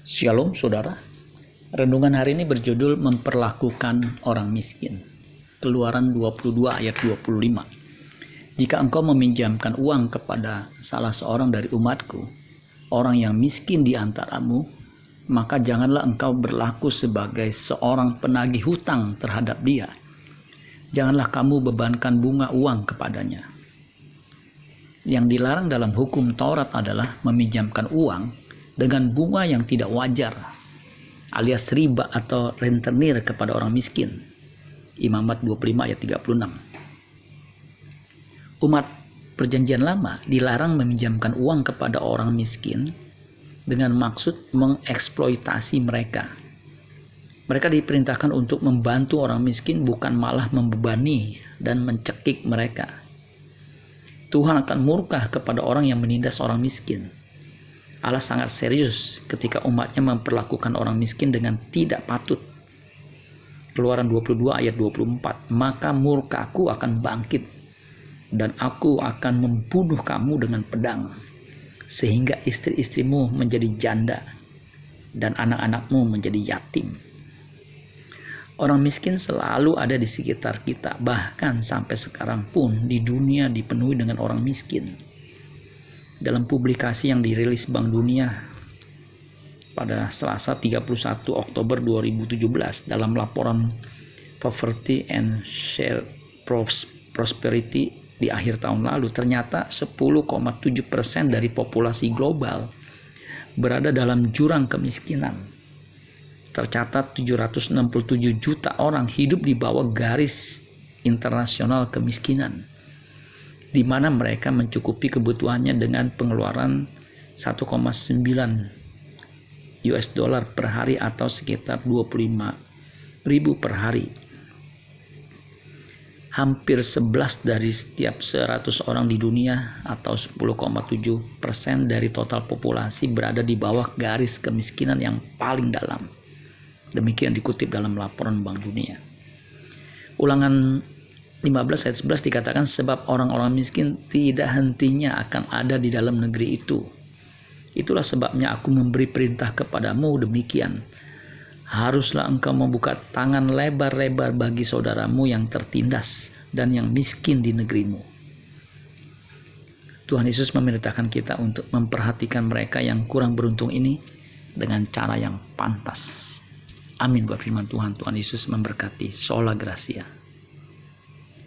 Shalom saudara. Renungan hari ini berjudul memperlakukan orang miskin. Keluaran 22 ayat 25. Jika engkau meminjamkan uang kepada salah seorang dari umatku, orang yang miskin di antaramu, maka janganlah engkau berlaku sebagai seorang penagih hutang terhadap dia. Janganlah kamu bebankan bunga uang kepadanya. Yang dilarang dalam hukum Taurat adalah meminjamkan uang dengan bunga yang tidak wajar alias riba atau rentenir kepada orang miskin. Imamat 25 ayat 36. Umat perjanjian lama dilarang meminjamkan uang kepada orang miskin dengan maksud mengeksploitasi mereka. Mereka diperintahkan untuk membantu orang miskin bukan malah membebani dan mencekik mereka. Tuhan akan murka kepada orang yang menindas orang miskin Allah sangat serius ketika umatnya memperlakukan orang miskin dengan tidak patut. Keluaran 22 ayat 24, maka murkaku akan bangkit dan aku akan membunuh kamu dengan pedang sehingga istri-istrimu menjadi janda dan anak-anakmu menjadi yatim. Orang miskin selalu ada di sekitar kita, bahkan sampai sekarang pun di dunia dipenuhi dengan orang miskin dalam publikasi yang dirilis Bank Dunia pada Selasa 31 Oktober 2017 dalam laporan Poverty and Share Prosperity di akhir tahun lalu ternyata 10,7% dari populasi global berada dalam jurang kemiskinan. Tercatat 767 juta orang hidup di bawah garis internasional kemiskinan di mana mereka mencukupi kebutuhannya dengan pengeluaran 1,9 US dollar per hari atau sekitar 25 ribu per hari. Hampir 11 dari setiap 100 orang di dunia atau 10,7 persen dari total populasi berada di bawah garis kemiskinan yang paling dalam. Demikian dikutip dalam laporan Bank Dunia. Ulangan 15 ayat 11 dikatakan sebab orang-orang miskin tidak hentinya akan ada di dalam negeri itu. Itulah sebabnya aku memberi perintah kepadamu demikian. Haruslah engkau membuka tangan lebar-lebar bagi saudaramu yang tertindas dan yang miskin di negerimu. Tuhan Yesus memerintahkan kita untuk memperhatikan mereka yang kurang beruntung ini dengan cara yang pantas. Amin buat firman Tuhan. Tuhan Yesus memberkati. Sola Gracia.